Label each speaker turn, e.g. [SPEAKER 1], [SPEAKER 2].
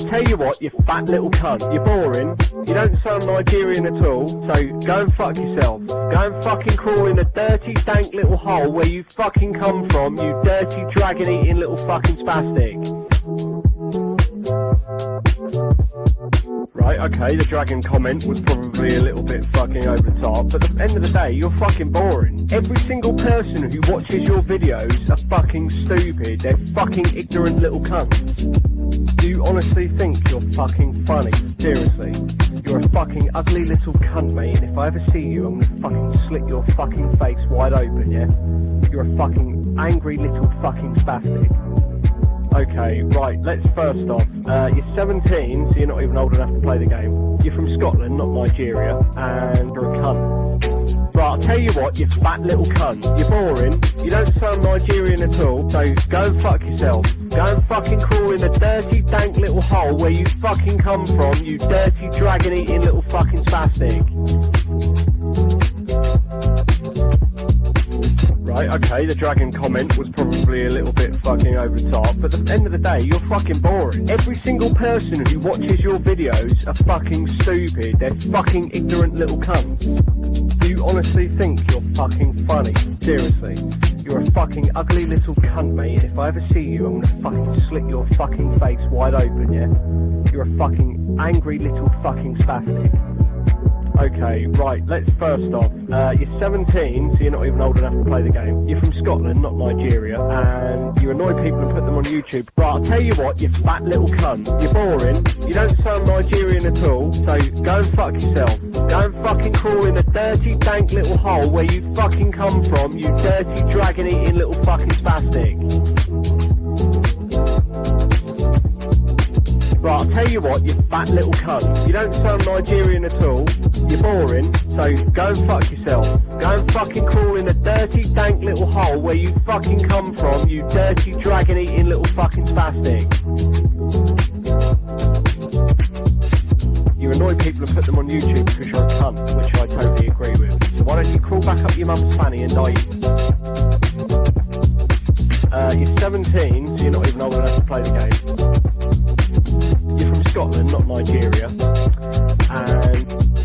[SPEAKER 1] tell you what, you fat little cunt. You're boring. You don't sound Nigerian at all. So go and fuck yourself. Go and fucking crawl in a dirty, dank little hole where you fucking come from, you dirty, dragon eating little fucking spastic. Right, okay, the dragon comment was probably a little bit fucking over the top, but at the end of the day, you're fucking boring. Every single person who watches your videos are fucking stupid. They're fucking ignorant little cunts. Do you honestly think you're fucking funny? Seriously. You're a fucking ugly little cunt, mate, and if I ever see you, I'm gonna fucking slit your fucking face wide open, yeah? You're a fucking angry little fucking spastic. Okay, right, let's first off, uh, you're 17, so you're not even old enough to play the game. You're from Scotland, not Nigeria, and you're a cunt. Right, I'll tell you what, you fat little cunt. You're boring, you don't sound Nigerian at all, so go fuck yourself. Go and fucking crawl in a dirty, dank little hole where you fucking come from, you dirty, dragon-eating little fucking spastic. Right, okay, the dragon comment was probably a little bit fucking over the top, but at the end of the day, you're fucking boring. Every single person who watches your videos are fucking stupid. They're fucking ignorant little cunts. Do you honestly think you're fucking funny? Seriously. You're a fucking ugly little cunt, mate, and if I ever see you, I'm gonna fucking slit your fucking face wide open, yeah? You're a fucking angry little fucking spastic. Okay, right, let's first off, uh, you're 17, so you're not even old enough to play the game. You're from Scotland, not Nigeria, and you annoy people and put them on YouTube. Right, I'll tell you what, you fat little cunt. You're boring, you don't sound Nigerian at all, so go and fuck yourself. Go and fucking crawl in a dirty, dank little hole where you fucking come from, you dirty, dragon-eating little fucking spastic. Right, I'll tell you what, you fat little cunt. You don't sound Nigerian at all. You're boring, so go and fuck yourself. Go and fucking crawl in a dirty, dank little hole where you fucking come from, you dirty, dragon-eating little fucking spastic. You annoy people and put them on YouTube because you're a cunt, which I totally agree with. So why don't you crawl back up your mum's fanny and die? Uh, you're 17, so you're not even old enough to play the game. Scotland, not Nigeria. And